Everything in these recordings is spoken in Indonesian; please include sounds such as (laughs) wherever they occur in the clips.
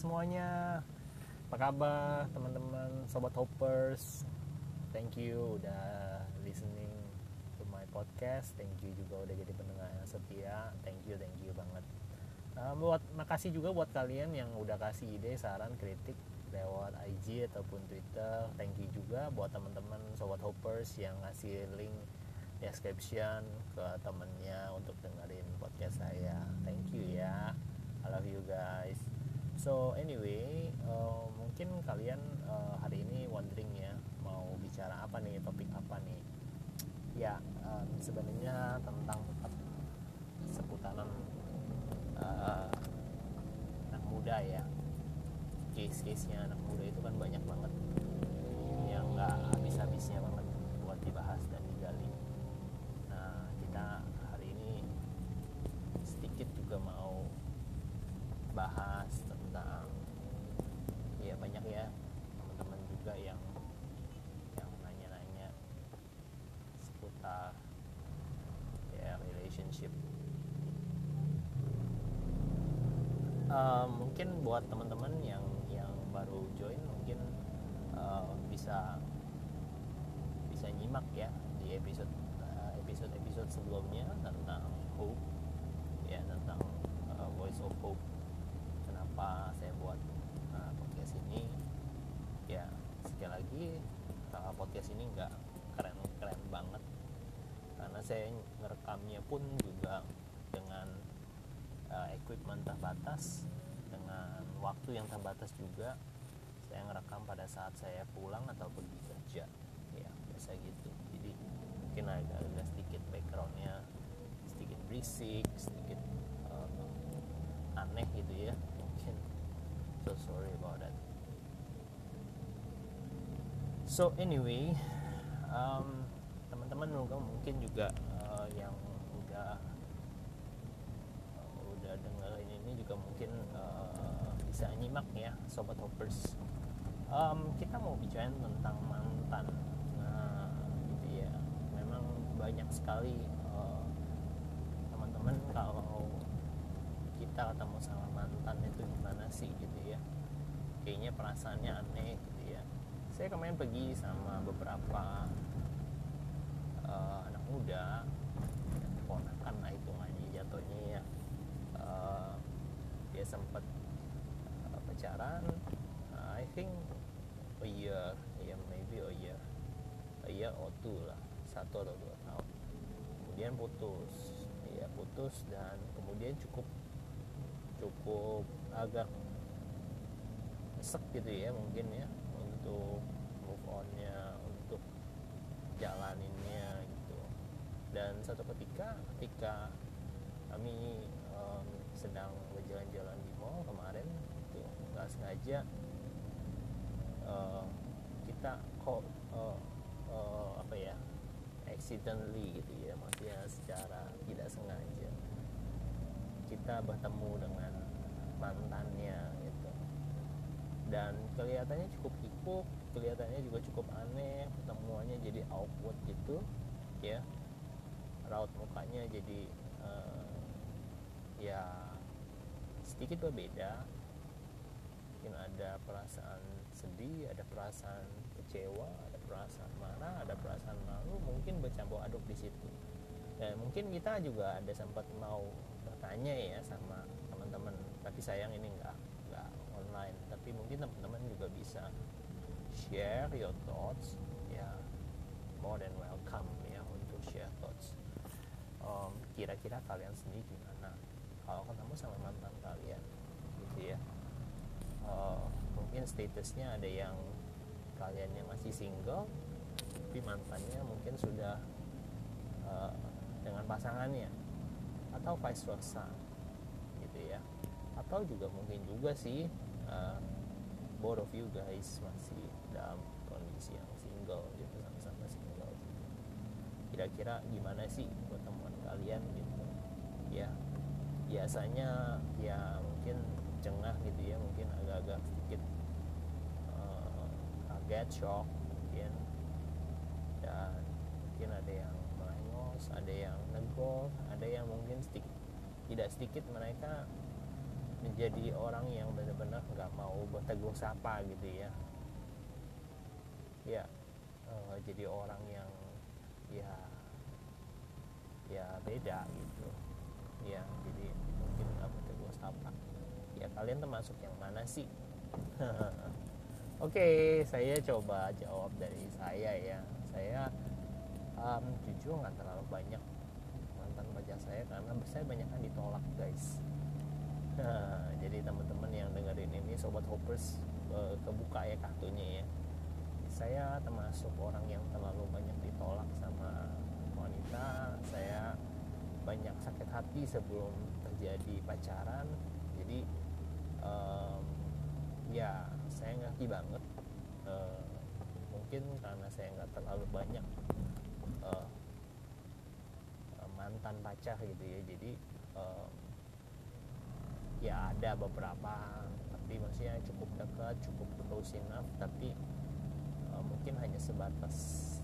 semuanya. Apa kabar teman-teman Sobat Hoppers Thank you udah listening to my podcast. Thank you juga udah jadi pendengar yang setia. Thank you, thank you banget. Uh, buat Makasih juga buat kalian yang udah kasih ide, saran, kritik lewat IG ataupun Twitter. Thank you juga buat teman-teman Sobat Hoppers yang ngasih link description ke temennya untuk dengerin podcast saya. Thank you ya. I love you guys so anyway uh, mungkin kalian uh, hari ini wondering ya mau bicara apa nih topik apa nih? Ya um, sebenarnya tentang seputaran uh, anak muda ya. Case-case-nya anak muda itu kan banyak banget yang nggak habis-habisnya banget buat dibahas dan digali nah kita hari ini sedikit juga mau bahas tentang ya banyak ya teman-teman juga yang yang nanya-nanya seputar ya relationship uh, mungkin buat teman-teman yang yang baru join mungkin uh, bisa bisa nyimak ya di episode uh, episode episode sebelumnya tentang hope ya tentang uh, voice of hope. Kenapa saya buat uh, podcast ini? Ya sekali lagi uh, podcast ini nggak keren keren banget. Karena saya ngerekamnya pun equipment terbatas dengan waktu yang terbatas juga saya ngerekam pada saat saya pulang atau pergi kerja. Ya biasa gitu. Jadi mungkin agak-agak sedikit backgroundnya sedikit berisik sedikit uh, aneh gitu ya. Mungkin. So sorry about that. So anyway um, teman-teman mungkin juga uh, yang udah udah dengerin ini juga mungkin uh, bisa nyimak ya sobat hoppers. Um, kita mau bicara tentang mantan. Nah gitu ya. Memang banyak sekali uh, teman-teman kalau kita ketemu sama mantan itu gimana sih gitu ya. Kayaknya perasaannya aneh gitu ya. Saya kemarin pergi sama beberapa uh, anak muda ponakan lah hitungannya jatuhnya ya uh, dia sempat uh, pacaran. Uh, I think a year ya maybe a year a year or two lah satu atau dua tahun. Kemudian putus ya putus dan kemudian cukup cukup agak sek gitu ya mungkin ya untuk move onnya untuk jalaninnya gitu. Dan satu ketika ketika kami um, sedang berjalan-jalan di mall kemarin itu nggak sengaja uh, kita kok uh, uh, apa ya accidentally gitu ya maksudnya secara tidak sengaja. Kita bertemu dengan mantannya gitu. Dan kelihatannya cukup kikuk kelihatannya juga cukup aneh pertemuannya jadi awkward gitu ya. Raut mukanya jadi uh, ya sedikit berbeda mungkin ada perasaan sedih ada perasaan kecewa ada perasaan marah ada perasaan malu mungkin bercampur aduk di situ. Dan mungkin kita juga ada sempat mau bertanya ya sama teman-teman tapi sayang ini enggak enggak online. Tapi mungkin teman-teman juga bisa share your thoughts ya more than welcome ya untuk share thoughts. Um, kira-kira kalian sendiri gimana? Kalau ketemu sama mantan kalian uh, mungkin statusnya ada yang kalian yang masih single tapi mantannya mungkin sudah uh, dengan pasangannya atau vice versa gitu ya atau juga mungkin juga sih uh, both of you guys masih dalam kondisi yang single gitu sama-sama single gitu. kira-kira gimana sih pertemuan kalian gitu ya biasanya ya mungkin cengah gitu ya mungkin agak-agak sedikit uh, kaget shock mungkin. Dan mungkin ada yang melengos ada yang negor ada yang mungkin sedikit tidak sedikit mereka menjadi orang yang benar-benar nggak mau bertegur sapa gitu ya. Ya uh, jadi orang yang ya ya beda gitu. Ya jadi mungkin nggak bertegur sapa ya kalian termasuk yang mana sih (laughs) Oke, okay, saya coba jawab dari saya ya. Saya um, jujur nggak terlalu banyak mantan pacar saya karena saya banyak kan ditolak guys. (laughs) Jadi teman-teman yang dengerin ini sobat hoppers uh, kebuka ya kartunya ya. Saya termasuk orang yang terlalu banyak ditolak sama wanita. Saya banyak sakit hati sebelum terjadi pacaran. Jadi um, ya saya ngerti banget. Uh, mungkin karena saya nggak terlalu banyak uh, mantan pacar gitu ya. Jadi uh, ya ada beberapa tapi maksudnya cukup dekat cukup close enough tapi uh, mungkin hanya sebatas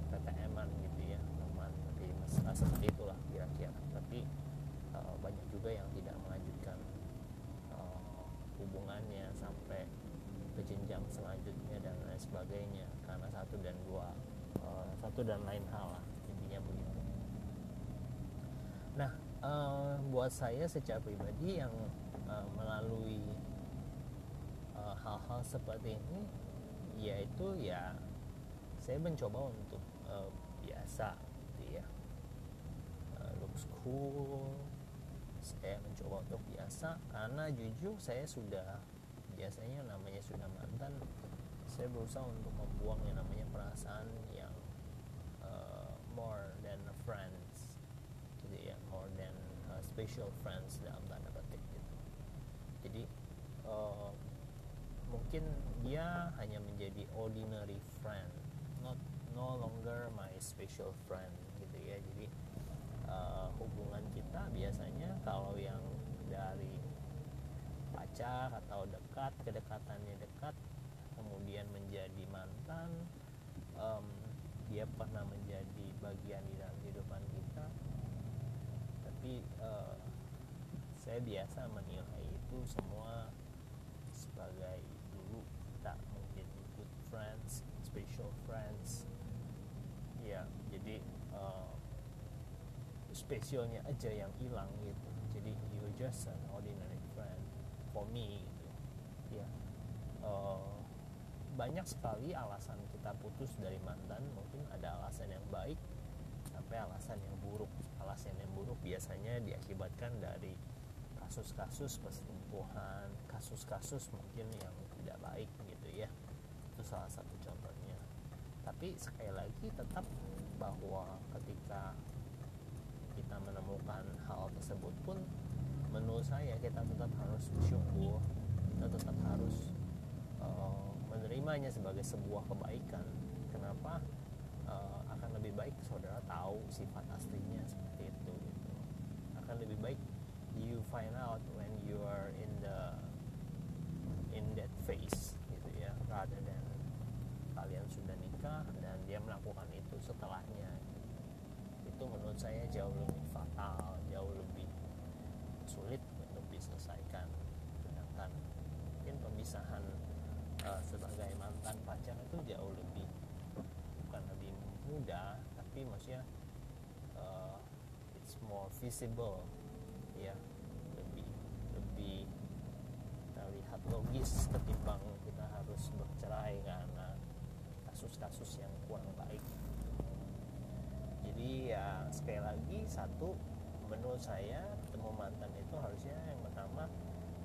TTM-an gitu ya teman tapi masalah seperti itulah kira-kira. Tapi uh, banyak juga yang tidak melanjutkan hubungannya sampai ke jenjang selanjutnya dan lain sebagainya karena satu dan dua uh, satu dan lain hal lah intinya begitu. Nah uh, buat saya secara pribadi yang uh, melalui hal-hal uh, seperti ini yaitu ya saya mencoba untuk uh, biasa gitu ya. Uh, looks cool saya mencoba untuk biasa karena jujur saya sudah biasanya namanya sudah mantan saya berusaha untuk membuang yang namanya perasaan yang uh, more than a friends jadi ya more than uh, special friends dalam tanda petik gitu. Jadi uh, mungkin dia hanya menjadi ordinary friend not no longer my special friend uh, hubungan kita biasanya kalau yang dari pacar atau dekat kedekatannya dekat kemudian menjadi mantan um, dia pernah menjadi bagian di dalam kehidupan kita. Tapi uh, saya biasa menilai itu semua sebagai dulu kita mungkin good friends special friends. Ya jadi uh, spesialnya aja yang hilang gitu. Jadi you just an ordinary friend for me gitu. Ya. Uh, banyak sekali alasan kita putus dari mantan. Mungkin ada alasan yang baik sampai alasan yang buruk. Alasan yang buruk biasanya diakibatkan dari kasus-kasus perselingkuhan kasus-kasus mungkin yang tidak baik gitu ya. Itu salah satu contohnya. Tapi sekali lagi tetap bahwa ketika kita menemukan hal tersebut pun menurut saya kita tetap harus bersyukur. Kita tetap harus uh, menerimanya sebagai sebuah kebaikan. Kenapa? Uh, akan lebih baik saudara tahu sifat aslinya seperti itu gitu. Akan lebih baik you find out when you are in the in that phase gitu ya. Rather than kalian sudah nikah dan dia melakukan itu setelahnya. Itu menurut saya jauh lebih fatal jauh lebih sulit untuk diselesaikan sedangkan mungkin pemisahan uh, sebagai mantan pacar itu jauh lebih bukan lebih mudah tapi maksudnya uh, it's more visible ya. Lebih lebih terlihat logis ketimbang kita harus bercerai karena kasus-kasus yang kurang baik. Jadi ya sekali lagi satu menurut saya ketemu mantan itu harusnya yang pertama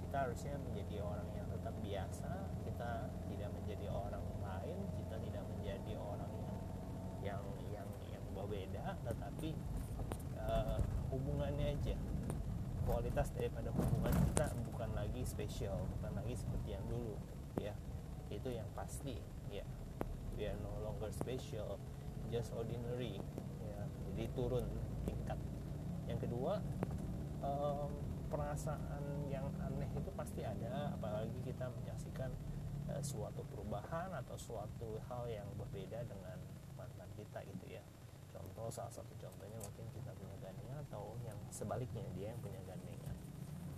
kita harusnya menjadi orang yang tetap biasa kita tidak menjadi orang lain kita tidak menjadi orang yang yang yang berbeda tetapi uh, hubungannya aja. Kualitas daripada hubungan kita bukan lagi spesial bukan lagi seperti yang dulu ya. Itu yang pasti ya. We are no longer special just ordinary jadi turun tingkat. Yang kedua um, perasaan yang aneh itu pasti ada apalagi kita menyaksikan uh, suatu perubahan atau suatu hal yang berbeda dengan mantan kita gitu ya. Contoh salah satu contohnya mungkin kita punya gandengan atau yang sebaliknya dia yang punya gandengan.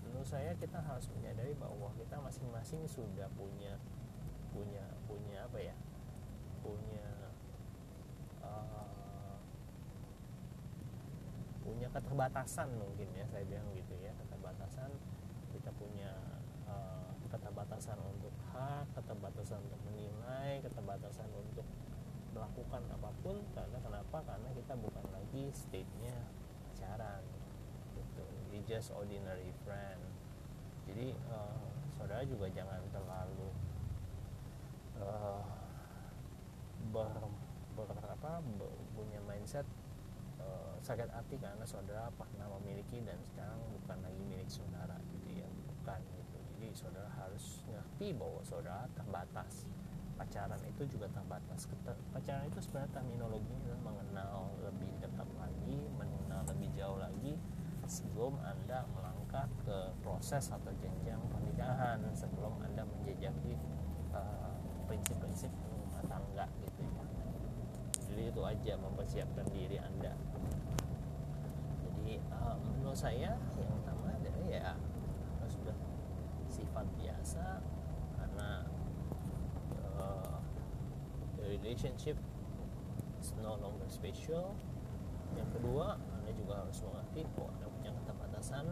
Menurut saya kita harus menyadari bahwa kita masing-masing sudah punya punya punya apa ya? Punya uh, punya keterbatasan mungkin ya saya bilang gitu ya. Keterbatasan kita punya uh, keterbatasan untuk hak keterbatasan untuk menilai keterbatasan untuk melakukan apa pun karena kenapa? Karena kita bukan lagi state-nya pacaran gitu. We just ordinary friend. Jadi uh, saudara juga jangan terlalu uh, ber, ber apa ber, punya mindset uh, sakit hati karena saudara pernah memiliki dan sekarang bukan lagi milik saudara gitu ya. Bukan gitu. Jadi saudara harus ngerti bahwa saudara terbatas pacaran itu juga terbatas pacaran itu sebenarnya terminologinya adalah mengenal lebih dekat lagi mengenal lebih jauh lagi sebelum anda melangkah ke proses atau jenjang pernikahan sebelum anda menjejaki uh, prinsip-prinsip rumah tangga gitu ya. Jadi itu aja mempersiapkan diri anda. Jadi uh, menurut saya yang pertama adalah ya harus bersifat biasa karena relationship is no longer special. Yang kedua anda juga harus mengerti bahwa anda punya keterbatasan.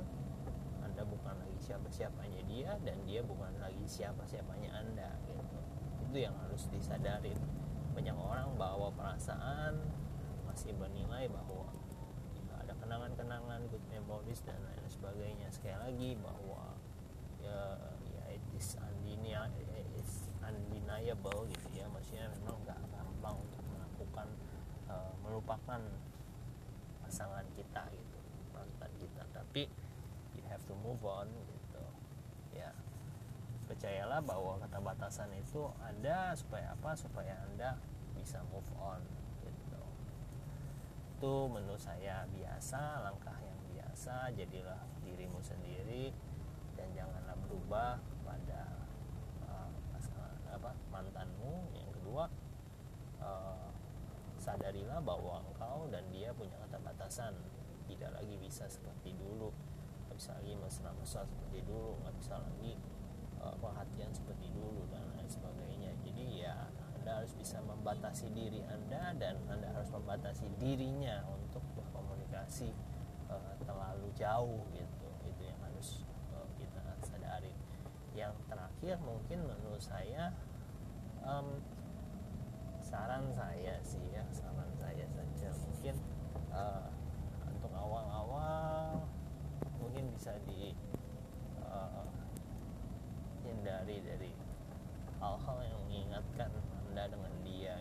Anda bukan lagi siapa-siapanya dia dan dia bukan lagi siapa-siapanya anda gitu. Itu yang harus disadari banyak orang bawa perasaan masih bernilai bahwa ya, ada kenangan-kenangan good memories dan lain sebagainya. Sekali lagi bahwa ya ya it is undeniable, it's undeniable gitu ya. Maksudnya memang nggak gampang untuk melakukan uh, melupakan pasangan kita gitu mantan kita. Tapi you have to move on gitu. Ya percayalah bahwa kata batasan itu ada supaya apa? Supaya anda bisa move on gitu. Itu menurut saya biasa langkah yang biasa. Jadilah dirimu sendiri dan janganlah berubah pada uh, pasangan apa mantanmu yang kedua uh, sadarilah bahwa engkau dan dia punya keterbatasan. Tidak lagi bisa seperti dulu. Nggak bisa lagi mesra-mesra seperti dulu. Nggak bisa lagi uh, perhatian seperti dulu dan lain sebagainya. Jadi ya anda harus bisa membatasi diri anda dan anda harus membatasi dirinya untuk berkomunikasi uh, terlalu jauh gitu. Itu yang harus uh, kita sadari. Yang terakhir mungkin menurut saya um, saran saya sih ya saran saya saja. Mungkin uh, untuk awal-awal mungkin bisa di uh, hindari dari hal-hal yang mengingatkan anda dengan dia.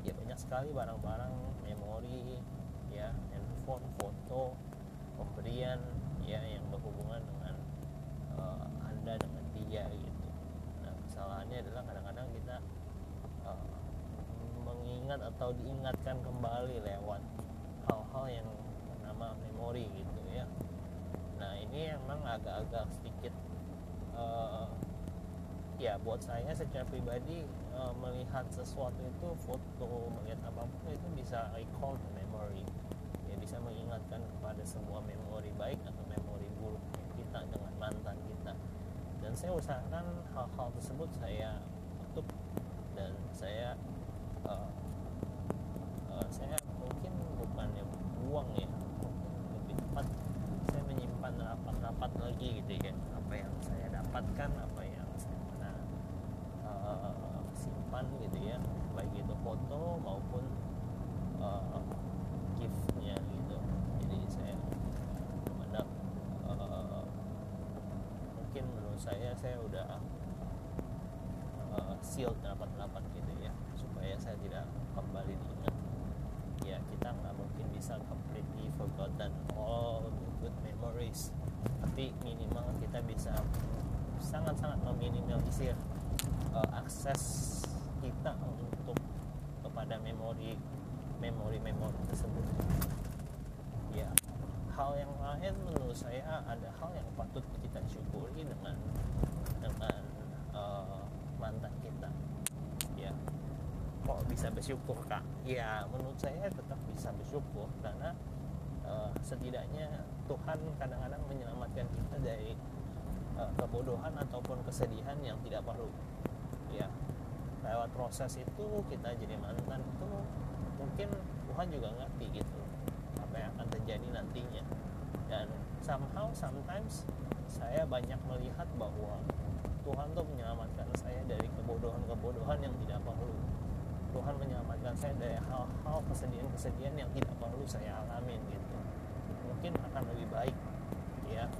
Ya banyak sekali barang-barang memori ya handphone foto pemberian ya yang berhubungan dengan uh, anda dengan dia gitu nah kesalahannya adalah kadang-kadang kita uh, mengingat atau diingatkan kembali lewat hal-hal yang bernama memori gitu ya. Nah ini emang agak-agak sedikit uh, ya buat saya secara pribadi uh, melihat sesuatu itu foto melihat apa pun itu bisa recall the memory ya bisa mengingatkan kepada sebuah memori baik atau memori buruk kita dengan mantan kita. Dan saya usahakan hal-hal tersebut saya tutup dan saya uh, uh, saya mungkin bukannya buang ya. Lebih tepat saya menyimpan rapat-rapat lagi gitu ya apa yang saya dapatkan apa yang saya pernah uh, simpan gitu ya. Baik itu foto maupun uh, giftnya gitu. Jadi saya mendak uh, mungkin menurut saya saya udah uh, sealed rapat-rapat gitu ya supaya saya tidak kembali diingat ya kita nggak mungkin bisa completely forgotten all the good memories. Tapi minimal kita bisa sangat-sangat meminimalisir uh, akses kita untuk kepada memori memori-memori tersebut. Ya hal yang lain menurut saya ada hal yang patut kita syukuri dengan uh, mantan kita ya kok bisa bersyukur kak. Ya menurut saya tetap bisa bersyukur karena uh, setidaknya Tuhan kadang-kadang menyelamatkan kita dari uh, kebodohan ataupun kesedihan yang tidak perlu. Ya lewat proses itu kita jadi mantan itu mungkin Tuhan juga ngerti gitu apa yang akan terjadi nantinya. Dan somehow sometimes saya banyak melihat bahwa Tuhan tuh menyelamatkan saya dari kebodohan-kebodohan yang tidak perlu Tuhan menyelamatkan saya dari hal-hal kesedihan-kesedihan yang tidak perlu saya alamin gitu. Mungkin akan lebih baik ya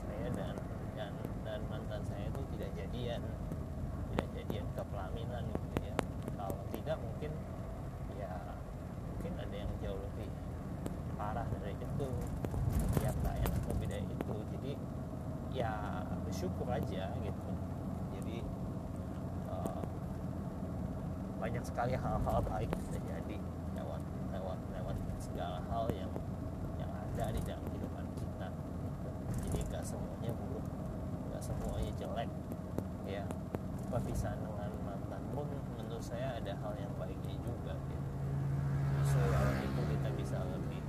saya dan dan dan mantan saya itu tidak jadian tidak jadian ke pelaminan gitu ya kalau tidak mungkin ya mungkin ada yang jauh lebih parah dari itu ya nggak enak lebih dari itu jadi ya bersyukur aja gitu jadi uh, banyak sekali hal-hal baik bisa jadi lewat lewat lewat segala hal yang yang ada di dalam kehidupan kita. Jadi nggak semuanya buruk nggak semuanya jelek ya. Perpisahan dengan mantan pun menurut saya ada hal yang baiknya juga gitu justru so, itu kita bisa lebih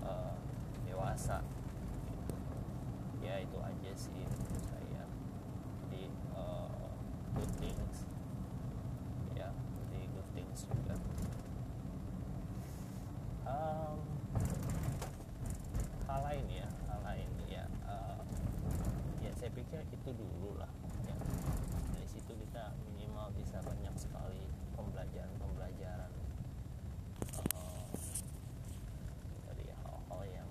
uh, dewasa gitu. ya itu aja sih menurut saya jadi uh, good things ya jadi good things juga um, hal lain ya hal lain ya uh, ya saya pikir itu dulu lah ya dari situ kita minimal bisa banyak sekali pembelajaran-pembelajaran uh, dari hal-hal yang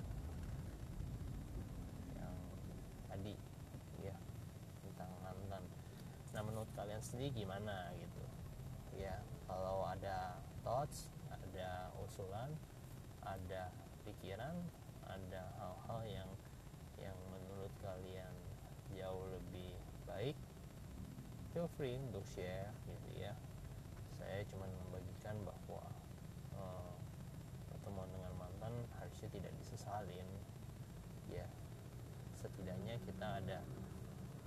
yang tadi ya tentang mantan nah menurut kalian sendiri gimana gitu. Ya kalau ada thoughts ada usulan ada pikiran ada hal-hal yang yang menurut kalian jauh lebih baik feel free untuk share gitu ya. Saya cuma membagikan bahwa uh, pertemuan dengan mantan harusnya tidak disesalin. Ya setidaknya kita ada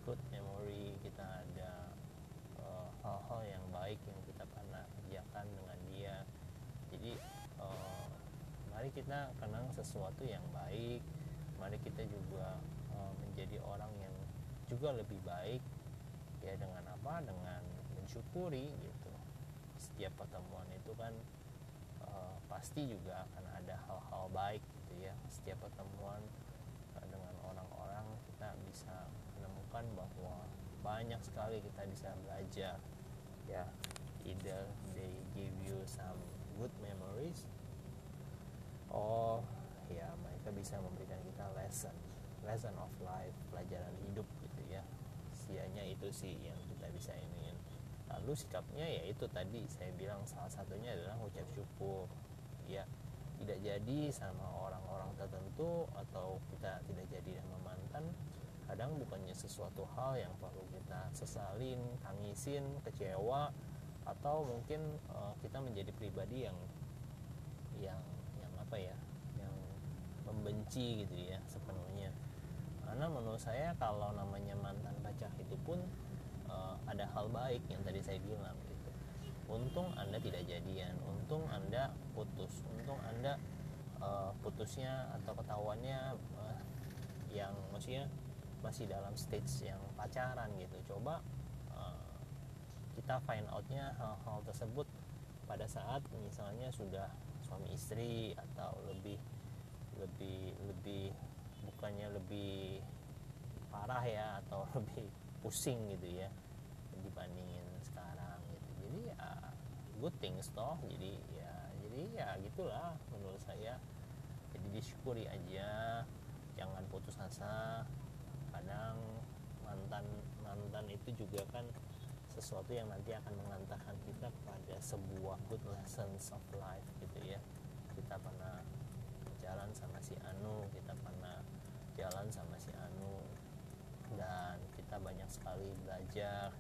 good memory kita ada uh, hal-hal yang baik yang kita pernah kerjakan dengan dia jadi uh, mari kita kenang sesuatu yang baik. Mari kita juga uh, menjadi orang yang juga lebih baik ya dengan apa? Dengan mensyukuri gitu. Setiap pertemuan itu kan uh, pasti juga akan ada hal-hal baik gitu ya. Setiap pertemuan uh, dengan orang-orang kita bisa menemukan bahwa banyak sekali kita bisa belajar ya. Either they give you some good memories or ya mereka bisa memberikan kita lesson lesson of life pelajaran hidup gitu ya. Sianya itu sih yang kita bisa ingin lalu sikapnya ya itu tadi saya bilang salah satunya adalah ucap syukur. Ya tidak jadi sama orang-orang tertentu atau kita tidak jadi sama mantan kadang bukannya sesuatu hal yang perlu kita sesalin tangisin kecewa atau mungkin uh, kita menjadi pribadi yang yang apa ya yang membenci gitu ya sepenuhnya. Karena menurut saya kalau namanya mantan pacar itu pun uh, ada hal baik yang tadi saya bilang gitu. Untung anda tidak jadian untung anda putus untung anda uh, putusnya atau ketahuannya uh, yang maksudnya masih dalam stage yang pacaran gitu. Coba uh, kita find outnya hal-hal tersebut pada saat misalnya sudah suami istri atau lebih lebih lebih bukannya lebih parah ya atau (laughs) lebih pusing gitu ya dibandingin sekarang gitu. Jadi ya good things toh. Jadi ya jadi ya gitulah menurut saya. Jadi disyukuri aja jangan putus asa. Kadang mantan mantan itu juga kan sesuatu yang nanti akan mengantarkan kita kepada sebuah good lessons of life gitu ya. Kita pernah jalan sama si Anu kita pernah jalan sama si Anu dan kita banyak sekali belajar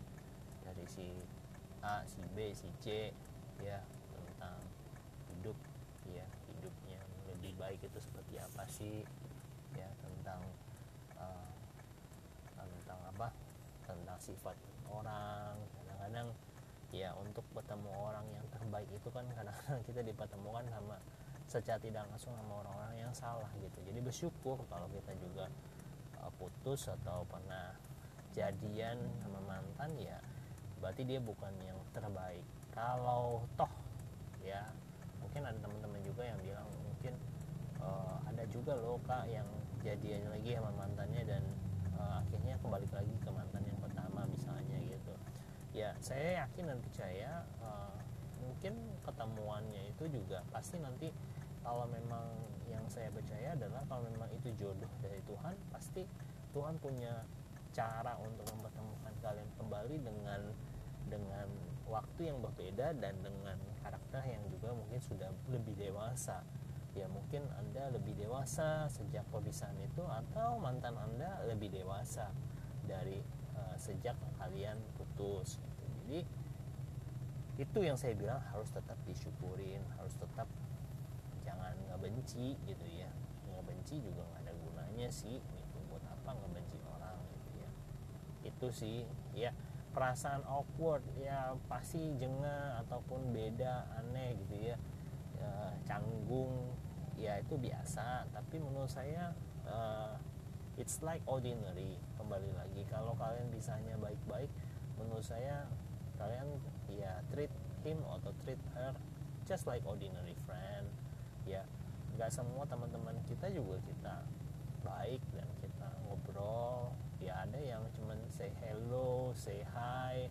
dari si A, si B, si C ya tentang hidup ya hidupnya lebih baik itu seperti apa sih ya tentang uh, tentang apa? Tentang sifat orang kadang-kadang ya untuk bertemu orang yang terbaik itu kan kadang-kadang (laughs) kita dipertemukan sama secara tidak langsung sama orang-orang yang salah gitu. Jadi bersyukur kalau kita juga uh, putus atau pernah jadian sama mantan ya berarti dia bukan yang terbaik. Kalau toh ya mungkin ada teman-teman juga yang bilang mungkin uh, ada juga loh kak yang jadian lagi sama mantannya dan uh, akhirnya kembali lagi ke mantan yang pertama misalnya gitu ya saya yakin dan percaya uh, mungkin ketemuannya itu juga pasti nanti kalau memang yang saya percaya adalah kalau memang itu jodoh dari Tuhan pasti Tuhan punya cara untuk mempertemukan kalian kembali dengan dengan waktu yang berbeda dan dengan karakter yang juga mungkin sudah lebih dewasa ya mungkin anda lebih dewasa sejak perpisahan itu atau mantan anda lebih dewasa dari uh, sejak kalian putus. Jadi itu yang saya bilang harus tetap disyukurin harus tetap jangan ngebenci gitu ya. Ngebenci juga nggak ada gunanya sih gitu. Buat apa ngebenci orang gitu ya? Itu sih ya. Perasaan awkward ya pasti jengah ataupun beda aneh gitu ya, ya canggung ya itu biasa. Tapi menurut saya uh, it's like ordinary. Kembali lagi kalau kalian bisanya baik-baik menurut saya kalian ya treat him atau treat her just like ordinary friend. Ya nggak semua teman-teman kita juga kita baik dan kita ngobrol. Ya ada yang cuman say hello say hi.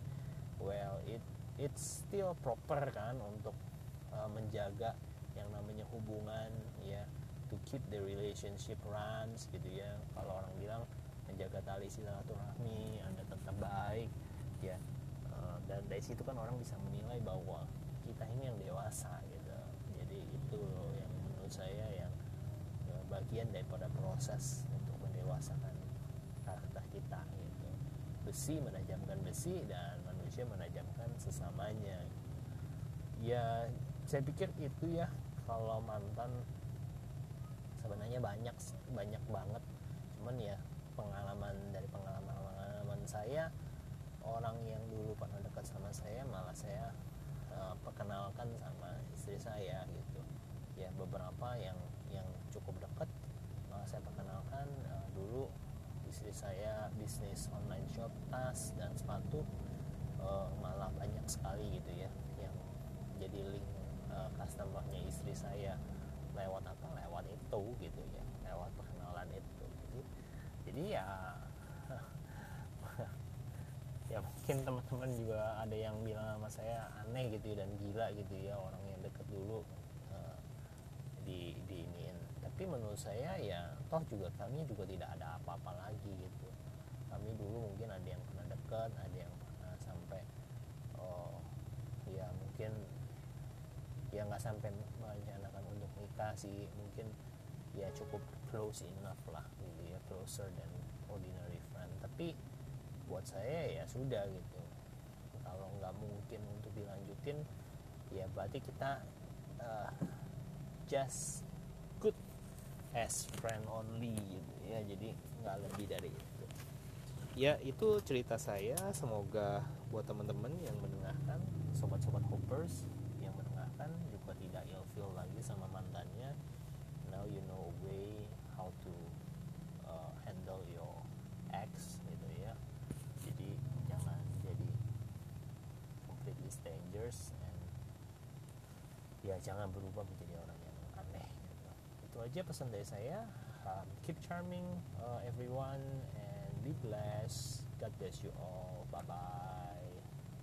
Well it it's still proper kan untuk uh, menjaga yang namanya hubungan ya to keep the relationship runs gitu ya. Kalau orang bilang menjaga tali silaturahmi anda tetap baik ya dari situ kan orang bisa menilai bahwa kita ini yang dewasa gitu. Jadi itu yang menurut saya yang ya, bagian daripada proses untuk mendewasakan karakter kita gitu. Besi menajamkan besi dan manusia menajamkan sesamanya. Ya saya pikir itu ya kalau mantan sebenarnya banyak banyak banget. Cuman ya pengalaman dari pengalaman pengalaman saya orang yang dulu saya malah saya uh, perkenalkan sama istri saya gitu. Ya beberapa yang yang cukup dekat malah saya perkenalkan uh, dulu istri saya bisnis online shop tas dan sepatu uh, malah banyak sekali gitu ya yang jadi link uh, customernya istri saya lewat apa? Lewat itu gitu ya lewat perkenalan itu. Jadi jadi ya ya mungkin teman-teman juga ada yang bilang sama saya aneh gitu dan gila gitu ya orang yang deket dulu uh, di iniin tapi menurut saya ya toh juga kami juga tidak ada apa-apa lagi gitu. Kami dulu mungkin ada yang pernah dekat ada yang pernah sampai oh ya mungkin ya nggak sampai merencanakan untuk nikah sih. Mungkin ya cukup close enough lah gitu ya closer than ordinary friend. Tapi buat saya ya sudah gitu. Kalau nggak mungkin untuk dilanjutin ya berarti kita uh, just good as friend only gitu ya. Jadi nggak lebih dari itu. Ya itu cerita saya. Semoga buat teman-teman yang mendengarkan sobat-sobat hoppers yang mendengarkan juga tidak ilfeel lagi sama mantannya. Now you know a way how to uh, handle your ex gitu ya jadi jangan jadi completely strangers and ya jangan berubah menjadi orang yang aneh gitu. itu aja pesan dari saya. Um, keep charming uh, everyone and be blessed. God bless you all. Bye bye